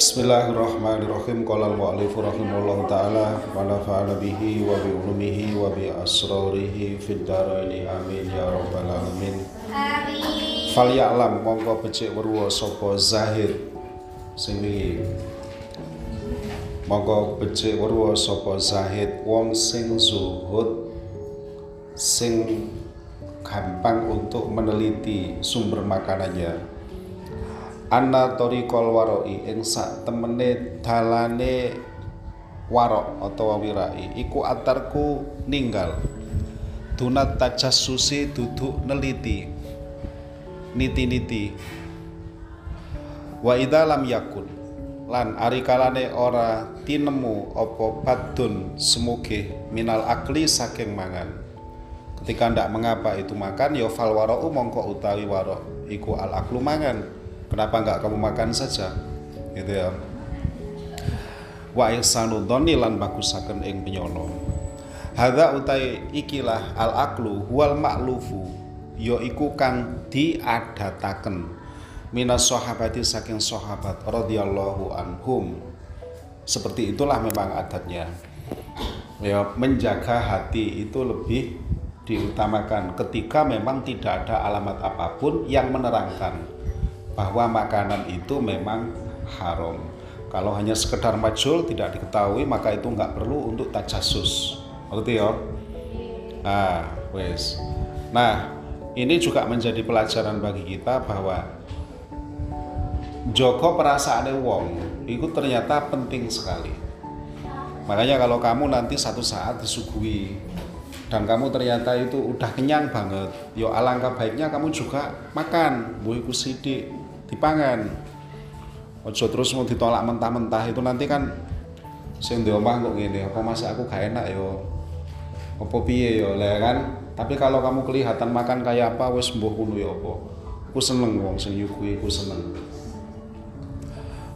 Bismillahirrahmanirrahim. Qala al-mu'allif rahimahullahu taala wa nafa'ana bihi wa bi ulumihi wa bi asrarihi fid dharaini amin ya rabbal alamin. Amin. Fal ya'lam mongko becik weruwa sapa zahid sing iki. Mongko becik weruwa sapa zahid wong sing zuhud sing gampang untuk meneliti sumber makanannya anna tariqal waroi ing sak temene dalane warok atau wirai iku atarku ninggal. Dunat tajassusi duduk neliti. Niti-niti. Wa idza lam yakun. Lan ari kalane ora tinemu apa badun semuge minal akli saking mangan. Ketika ndak mengapa itu makan ya fal mongko utawi warok iku al aklu mangan kenapa nggak kamu makan saja? Gitu ya. Wa ihsanu dhani lan bagusaken ing penyono hadza utai ikilah al aklu wal ma'lufu ya iku kang diadataken minas sahabati saking sahabat radhiyallahu anhum. Seperti itulah memang adatnya. Ya menjaga hati itu lebih diutamakan ketika memang tidak ada alamat apa pun yang menerangkan bahwa makanan itu memang haram. Kalau hanya sekedar majul tidak diketahui maka itu nggak perlu untuk tajasus. Ngerti ya? Nah, wes. Nah, ini juga menjadi pelajaran bagi kita bahwa Joko perasaan wong itu ternyata penting sekali. Makanya kalau kamu nanti satu saat disuguhi dan kamu ternyata itu udah kenyang banget, yo alangkah baiknya kamu juga makan, buiku sidik, dipangan. Ojo terus mau ditolak mentah-mentah itu nanti kan sing di omah kok gini apa masa aku gak enak yo apa piye yo lah kan tapi kalau kamu kelihatan makan kayak apa wes mbuh kuno yo apa? Aku seneng wong sing nyuguhi aku seneng.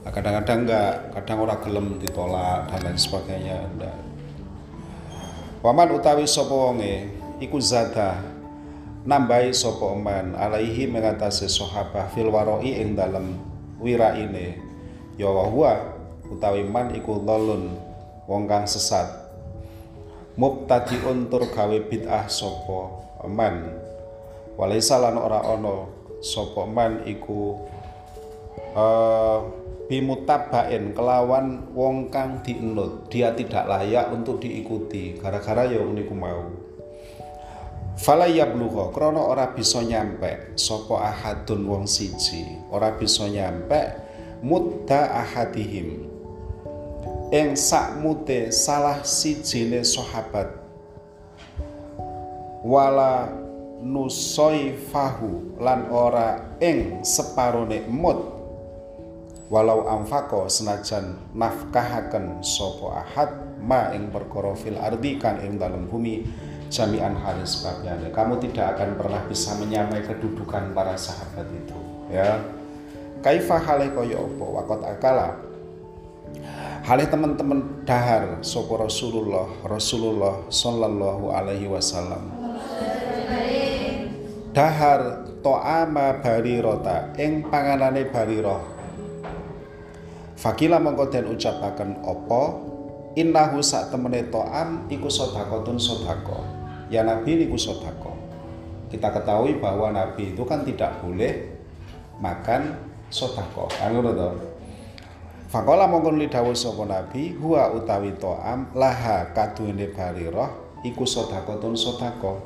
Kadang-kadang enggak kadang orang gelem ditolak dan lain sebagainya enggak Waman utawi sapa wonge? Iku zada nambahi sapa man alaihi mengatasi sahabah fil waroi ing dalem wiraine. Ya wa utawi man iku dhalun wong kang sesat. Mubtadiun tur gawe bid'ah sapa man. Walaisa lan ora ana sapa man iku uh, bimutabain kelawan wong kang dienut. Dia tidak layak untuk diikuti. Gara-gara ya niku mau Fala yablugha krana ora bisa nyampe sapa ahadun wong siji, ora bisa nyampe mutta ahadihim. Ing sakmute salah sijine sahabat. Wala nusoifahu lan ora ing separone mut walau amfako senajan nafkahaken sapa ahad ma ing perkara fil ardi kan ing dalem bumi jami'an halis sebabnya. Kamu tidak akan pernah bisa menyamai kedudukan para sahabat itu ya. Kaifa hale kaya apa wakot akala. Hale teman-teman dahar sopo Rasulullah Rasulullah sallallahu alaihi wasallam. Dahar to'ama barirota ing panganane bariroh Fakila mongko den ucapaken apa innahu sak temene to'am iku sodakotun sodako ya Nabi niku sodako kita ketahui bahwa Nabi itu kan tidak boleh makan sodako anu to. Fakola mongkon lidawu sapa Nabi huwa utawi to'am laha kaduene bariroh iku sodakotun sodako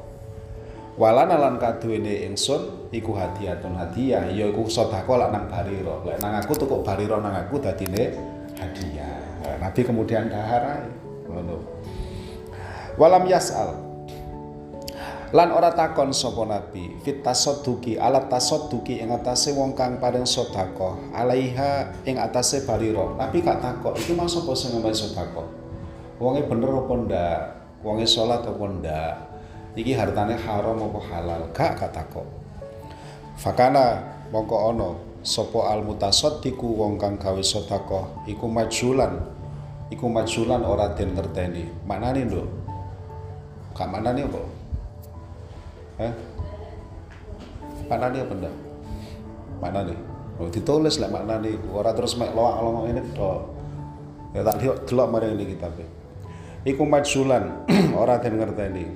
walana lan kaduene ingsun iku hadiatun hadiah ya iku sodako lak nang bariroh lek nang aku tuku bariroh nang aku dadine hadiah. Nabi kemudian dahar ngono. Walam yasal lan ora takon sapa nabi fit tasadduqi alat tasadduqi ing atase wong kang paring sedekah alaiha ing atase barira. Nabi gak takok iki mau sapa sing ngombe sedekah? Wonge bener apa ndak? Wonge salat apa ndak? Iki hartane haram apa halal? Gak gak takok. Fakana mongko ana sapa al mutasaddiqu wong kang gawe sedekah iku majulan iku majulan ora den ngerteni. Maknane nduk? Gak maknane apa Eh? Mana dia benda? Mana nih? oh, ditulis lek maknane iku ora terus mek loak-loak ini. Tok ya tak lihat delok mari ini kitab iku majsulan ora den ngerteni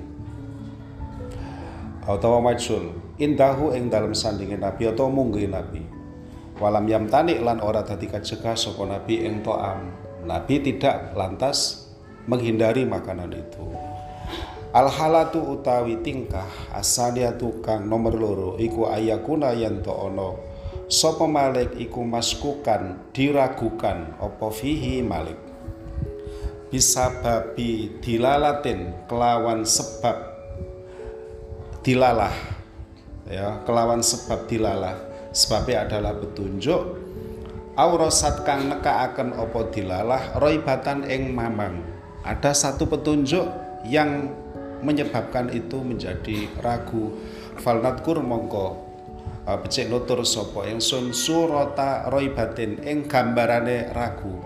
utawa majsul indahu ing dalam sandingin nabi atau munggi nabi. Walam yam tanik lan ora dadi kajegah sapa nabi ing to'am. Nabi tidak lantas menghindari makanan itu al halatu utawi tingkah asaniatu kang nomor loro iku ayakuna yen to ono sapa malik iku maskukan diragukan apa fihi malik? Bisa babi dilalatin kelawan sebab dilalah. Ya kelawan sebab dilalah. Sebabnya adalah petunjuk. Aurosat kang nekaaken opo dilalah roibatan ing mamang. Ada satu petunjuk yang menyebabkan itu menjadi ragu falnatkur mongko uh, becik nutur sapa ingsun surata roibatin ing gambarane ragu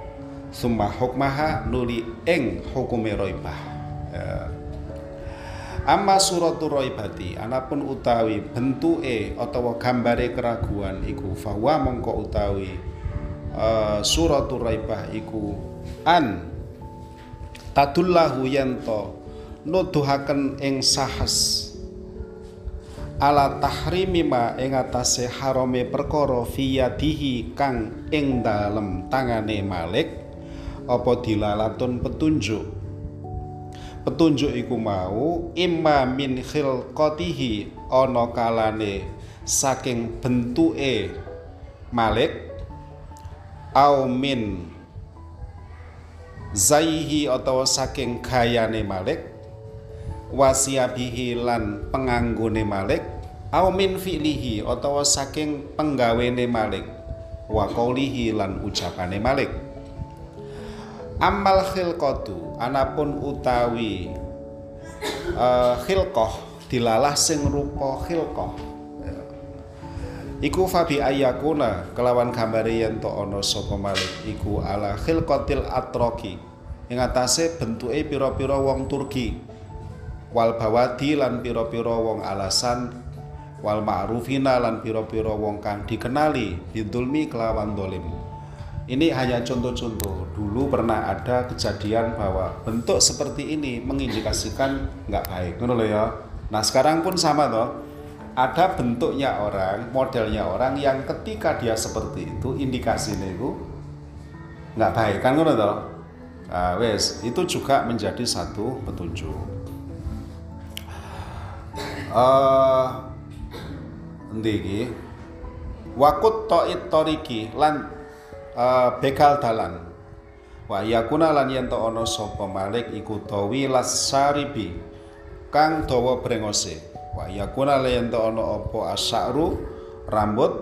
summa hukmaha nuli ing hukume roibah ya. Amma suratul roibati anapun utawi bentuke utawa gambare keraguan iku fawa mongko utawi uh, suratul raibah iku an tadullahu yanto nuduhaken ing sahas. Ala tahrimi ma ing atase harame perkara fiyadihi kang ing dalem tangane Malik apa dilalatun petunjuk? Petunjuk iku mau imma min khilqatihi ana kalane saking bentuke Malik au min zaihi atau saking gayane Malik wasiabihi lan penganggone Malik au min fi'lihi utawa saking penggawene Malik wa qaulihi lan ucapane Malik. Amal khilqatu anapun utawi uh, khilqah dilalah sing rupa khilqah. Iku fabi ayakuna kelawan gambare yen to ana sapa malik iku ala khilqatil atroki ing atase bentuke pira-pira wong Turki wal bawadi lan pira-pira wong alasan wal ma'rufina lan pira-pira wong kang dikenali bidulmi kelawan dolim ini hanya contoh-contoh. Dulu pernah ada kejadian bahwa bentuk seperti ini mengindikasikan nggak baik, ngono ya. Nah sekarang pun sama toh. Ada bentuknya orang, modelnya orang yang ketika dia seperti itu indikasinya itu nggak baik kan ngono toh. Nah, wes itu juga menjadi satu petunjuk. Uh, endi Wakut to'it toriki lan uh, bekal dalan. Wa yakuna lan yen ana sapa malik iku tawi lasaribi kang dawa brengose. Wa yakuna lan ana apa asaru rambut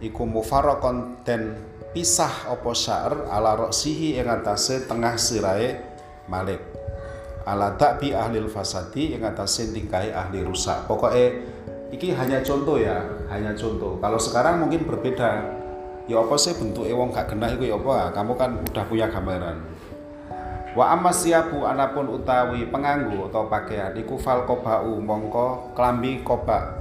iku mufarraqan den pisah apa sya'r ala roksihi ing atase tengah sirahe malik ala takbi ahli fasadi ing atase tingkai ahli rusak. Pokoknya iki hanya contoh ya hanya contoh. Kalau sekarang mungkin berbeda. Ya apa sih bentuk wong gak kena itu ya apa? Kamu kan udah punya gambaran. Wa amma siabu anapun utawi penganggu atau pakaian iku fal kobau mongko klambi koba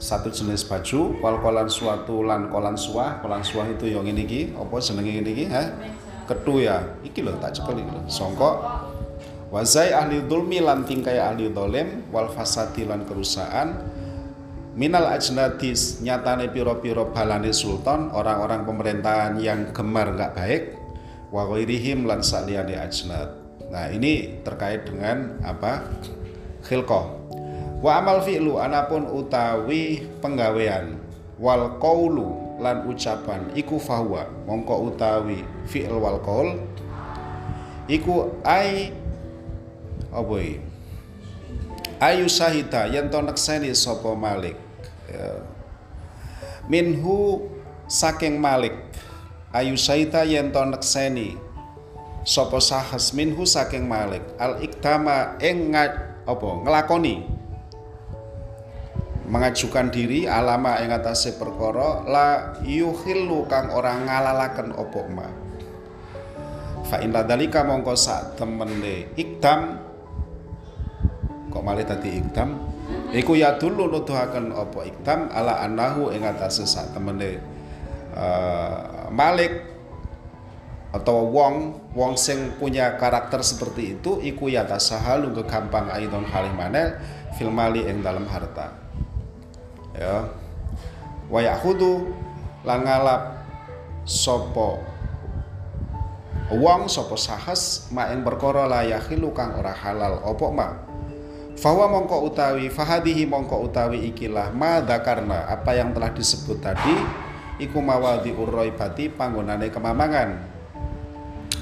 satu jenis baju wal kolan suatu lan kolan suah. Kolan suah itu yang ini ki apa jenenge ini ki ha ketu ya. Iki lho tak cepel iki lho. Songkok wazai ahli dulmi lan tingkai ahli dolim wal fasadi lan kerusakan minal ajnadis nyatane piro-piro balane sultan orang-orang pemerintahan yang gemar nggak baik wa ghairihim lan saliyane ajnad. Nah ini terkait dengan apa? Khilqah. Wa amal fi'lu anapun utawi penggawean. Wal qaulu lan ucapan iku fahuwa mongko utawi fi'l wal qaul. Iku ai apa ayu sahita yen to nekseni sapa malik? Ya. minhu saking Malik. Ayu saita yen to nekseni sapa sahas minhu saking Malik. Al iktama ing apa nglakoni mengajukan diri alama ing atase perkara la yuhillu kang ora ngalalaken apa ma. Fa in ladalika mongko sak temene ikdam kok malih tadi ikdam? Iku ya dulu nuduhaken apa iktam ala anahu ing atase sak temene uh, Malik atau wong wong sing punya karakter seperti itu iku ya tasahalu kegampang aidon halih manel fil mali ing dalam harta. Ya. Wa yahudu lan ngalap sapa wong sapa sahas ma ing perkara la yakhilu kang ora halal. Apa ma Fawa mongko utawi fahadihi mongko utawi ikilah ma karena apa yang telah disebut tadi iku mawadi urroibati panggonane kemamangan.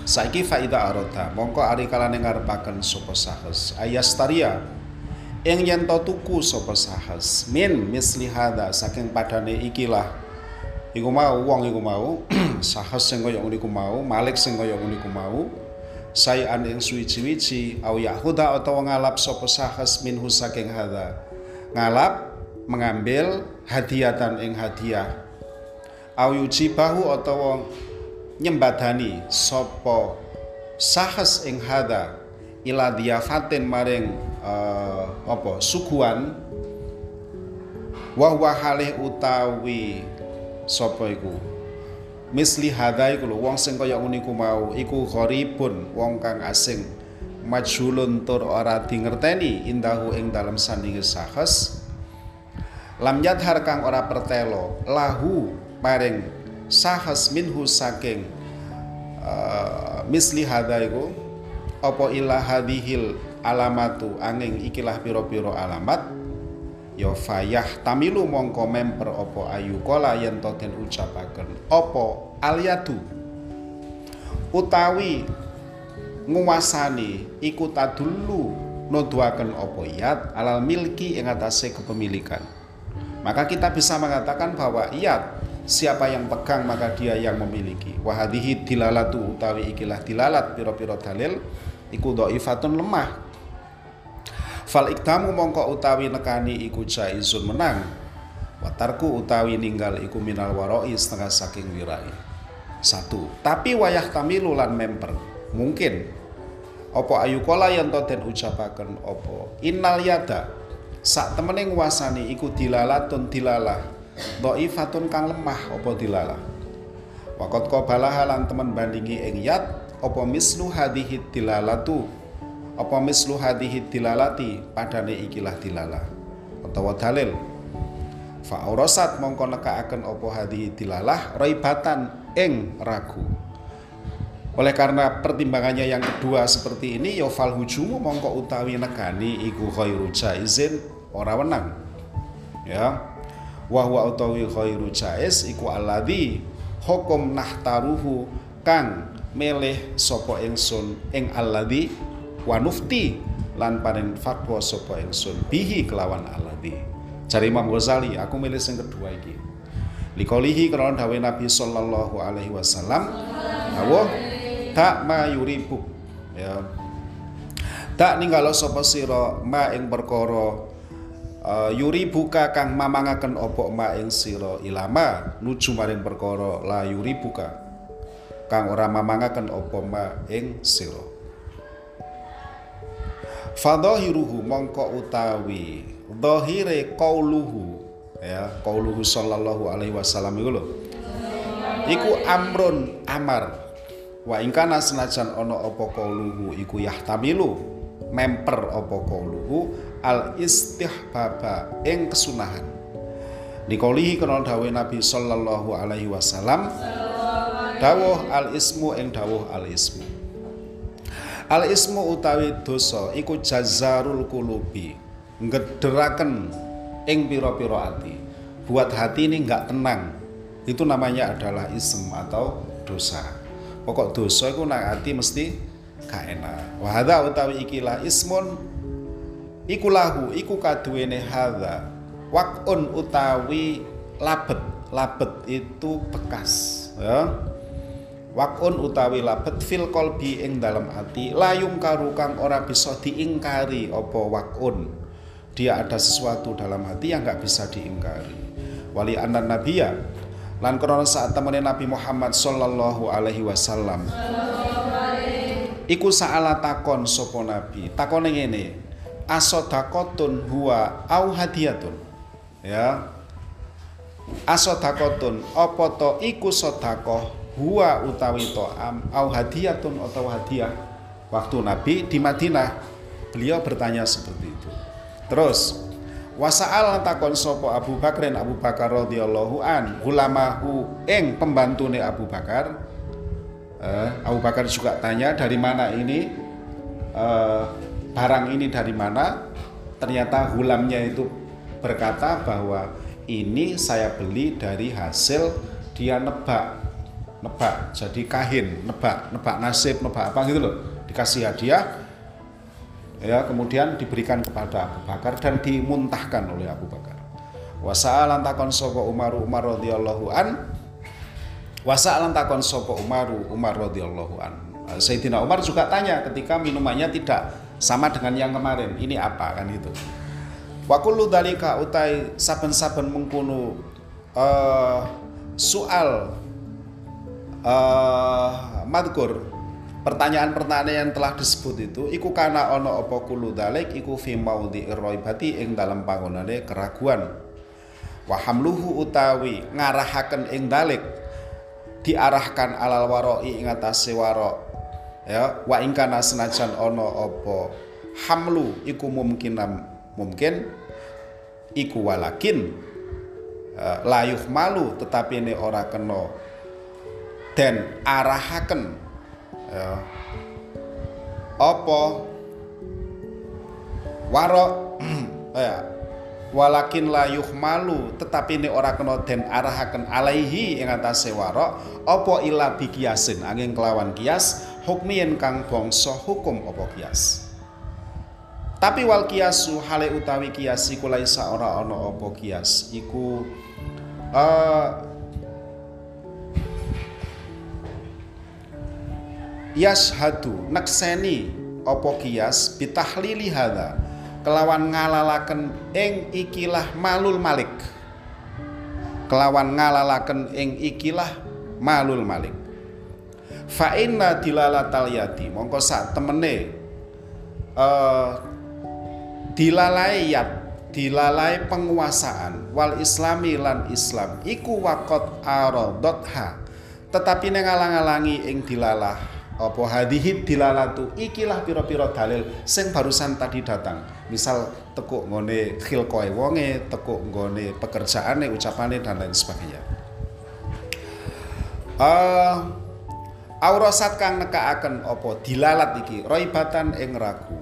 Saiki faida arota mongko ari kalane ngarepaken sapa sahes. Ayastaria ing yen to tuku sapa sahes. Min misli hada saking padane ikilah. Iku mau wong iku mau sahes sing kaya ngono iku mau malik sing kaya iku mau sayan ing suwi-wici au yahuda utawa ngalap sapa sahas minhu saking hadza ngalap mengambil hadiatan ing hadiah. Au yujibahu utawa nyembadani sapa sahas ing hadza ila diafatin maring uh, apa suguhan. Wa halih utawi sapa iku misli hadha iku lho wong sing kaya ngene iku mau iku gharibun wong kang asing. Majhulun tur ora dingerteni indahu ing dalam sandinge sahas. Lam yadhar kang ora pertelo lahu paring sahas minhu saking uh, misli hadha iku apa ilah hadhil alamatu angin ikilah piro-piro alamat ya fayah tamilu mongko memper opo ayu kola yen to den ucapaken. Opo aliatu? Utawi nguasani iku tadulu nuduhaken opo iyat alal milki ing atase kepemilikan. Maka kita bisa mengatakan bahwa iyat siapa yang pegang maka dia yang memiliki. Wahadihi dilalatu utawi ikilah dilalat piro-piro dalil iku dhaifatun lemah Fal iktamu mongko utawi nekani iku jaizun menang. Watarku utawi ninggal iku minal waroi setengah saking wirai. Satu. Tapi wayah tamilu lan memper. Mungkin. Opo ayu kola yang to den ucapaken opo. Innal yada. Sak temene nguasani iku dilalatun dilalah. Dhaifatun kang lemah opo dilalah. Wakot balaha lan temen bandingi ing yat opo mislu hadihi dilalatu apa mislu hadihi dilalati? Padane ikilah dilala. Utawa dalil. Fa aurasat mongko nekaaken apa hadihi dilalah raibatan ing ragu. Oleh karena pertimbangannya yang kedua seperti ini ya fal hujumu mongko utawi negani iku khairu jaizin ora wenang. Ya. Wa huwa utawi khairu jaiz iku alladzi hukum nahtaruhu kang meleh sapa ingsun ing alladzi wa nufti lan panen fatwa sapa ingsun bihi kelawan alladhi cari Imam Ghazali aku milih sing kedua iki. Likolihi karena dawe Nabi sallallahu alaihi wasallam dawuh tak ma yuribu ya. Tak ninggalo sapa sira ma ing perkara uh, yuri buka kang mamangaken opo ma ing sira ilama nuju maring perkara la yuri buka kang ora mamangaken opo ma ing sira Fadhahiruhu mongko utawi. Dhahire qauluhu. Ya qauluhu sallallahu alaihi wasallam iku iku amrun amar. Wa ingkana senajan ana apa qauluhu iku yahtamilu. Memper apa qauluhu al istihbaba ing kesunahan. Dikolihi kena dawuh Nabi sallallahu alaihi wasallam dawuh al ismu ing dawuh al ismu Al ismu utawi dosa iku jazarul kulubi ngederaken ing pira-pira ati. Buat hati ini nggak tenang. Itu namanya adalah ism atau dosa. Pokok dosa iku nang ati mesti gak enak. Wa utawi ikilah ismun iku lahu iku kaduwene hadza. Wakun utawi labet. Labet itu bekas, ya Wakun utawi labet fil kolbi ing dalam hati layung karu kang ora bisa diingkari opo wakun. Dia ada sesuatu dalam hati yang nggak bisa diingkari. Wali anan nabiya lan krono saat temene Nabi Muhammad sallallahu alaihi wasallam. Iku saala takon sopo nabi. Takone ngene asodakotun huwa au hadiatun ya. Asodakotun apa to iku sodakoh huwa utawi to'am au hadiyatun atau hadiah waktu Nabi di Madinah. Beliau bertanya seperti itu. Terus Wasa'al takon sopo Abu Bakrin Abu Bakar radhiyallahu an ulamahu ing pembantune Abu Bakar. Eh, Abu Bakar juga tanya dari mana ini? Eh, barang ini dari mana? Ternyata hulamnya itu berkata bahwa ini saya beli dari hasil dia nebak nebak jadi kahin nebak nebak nasib nebak apa gitu loh. Dikasih hadiah ya kemudian diberikan kepada Abu Bakar dan dimuntahkan oleh Abu Bakar. Wasa'alan takon sapa Umar Umar radhiyallahu an. Wasa'alan takon sapa Umar Umar radhiyallahu an. Sayyidina Umar juga tanya ketika minumannya tidak sama dengan yang kemarin ini apa? kan itu Wakulu dalika utai saben-saben mengkunu uh, soal uh, madkur pertanyaan-pertanyaan yang telah disebut itu iku kana ono opo kulu dalik iku fi maudi irroibati ing dalam panggonane keraguan. Wa hamluhu utawi ngarahaken ing dalik diarahkan alal waroi ing atase warok. Ya wa ing kana senajan ono opo hamlu iku mungkin mungkin iku walakin uh, layuh malu tetapi ini ora kena dan arahaken ya. apa warok ya walakin la malu tetapi ini ora kena den arahaken alaihi ing atase warok apa ila bikiasin angin kelawan kias hukmien kang bangsa hukum apa kias tapi wal kiasu hale utawi kias iku laisa ora ana apa kias iku uh, yashadu nakseni opo kias bitahlili hadza. Kelawan ngalalaken ing ikilah malul malik. Kelawan ngalalaken ing ikilah malul malik. Fa inna dilalatal yati. Mongko sak temene uh, dilalai yat dilalai penguasaan. Wal islami lan islam. Iku wakot arodotha tetapi nengalang-alangi ing dilalah apa hadihi dilalatu? Ikilah piro-piro dalil sing barusan tadi datang. Misal tekuk ngone khilkoe wonge tekuk ngone pekerjaane ucapane dan lain sebagainya. Uh, aurasat kang nekaaken apa? Dilalat iki roibatan ing ragu.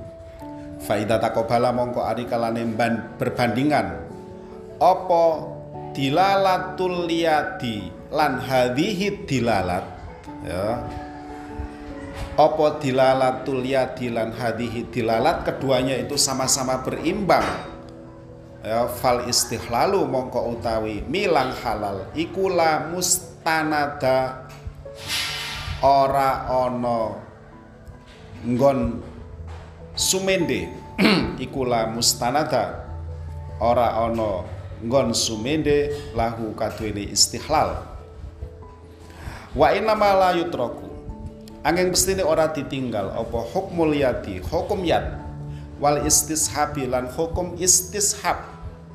Faida takobala mongko ari kalane berbandingan. Apa dilalatul liyadi? Lan hadihi dilalat ya opo dilalatul yadi lan hadihi dilalat? Keduanya itu sama-sama berimbang. Ya fal istihlalu mongko utawi milang halal. Ikula mustanada. Ora ono nggon sumende. Ikula mustanada. Ora ono nggon sumende lahu kadwene istihlal. Wa inna ma la angin mestine ora ditinggal. Apa hukmul yati? Hukum yat. Wal istishabi lan hukum istishab.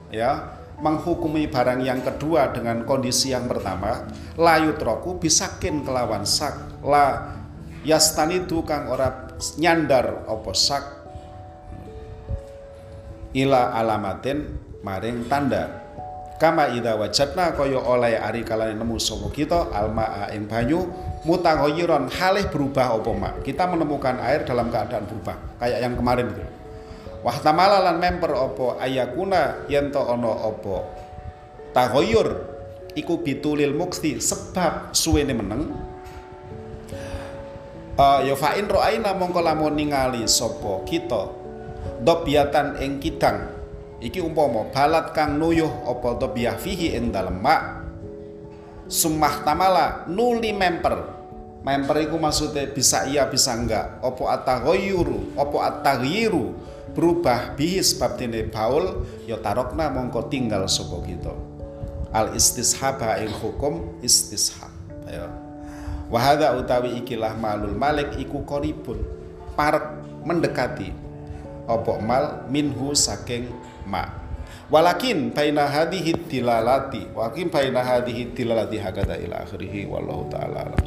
Ya menghukumi barang yang kedua dengan kondisi yang pertama. Layu troku bisakin kelawan sak. La yastani kang ora nyandar apa sak. Ila alamatin maring tanda. Kama ida wajatna kaya oleh ari kalane nemu sapa kita alma ing banyu mutaghayiron halih berubah apa mak kita menemukan air dalam keadaan berubah kayak yang kemarin itu. Wah tamalalan member apa? Ayakuna yento ono apa? Taghayyur iku bitulil mukti sebab suwene meneng. Uh, ya fa in ro'aina mongko lamun ningali sapa kita? Dobiatan ing kidang. Iki umpama balat kang nuyuh apa tabiyah fihi ing dalem mak sumah tamala nuli memper memper iku maksudnya bisa iya bisa enggak. Opo ataghayyuru opo ataghyiru berubah bihi sebab tine baul ya tarokna mongko tinggal sapa kita. Al istishaba ing hukum istishab. Ya wahada utawi ikilah malul malik iku koribun parek mendekati opo mal minhu saking ma walakin baina hadhihi tilalati walakin baina hadhihi tilalati hakada ila akhirih wallahu taala alam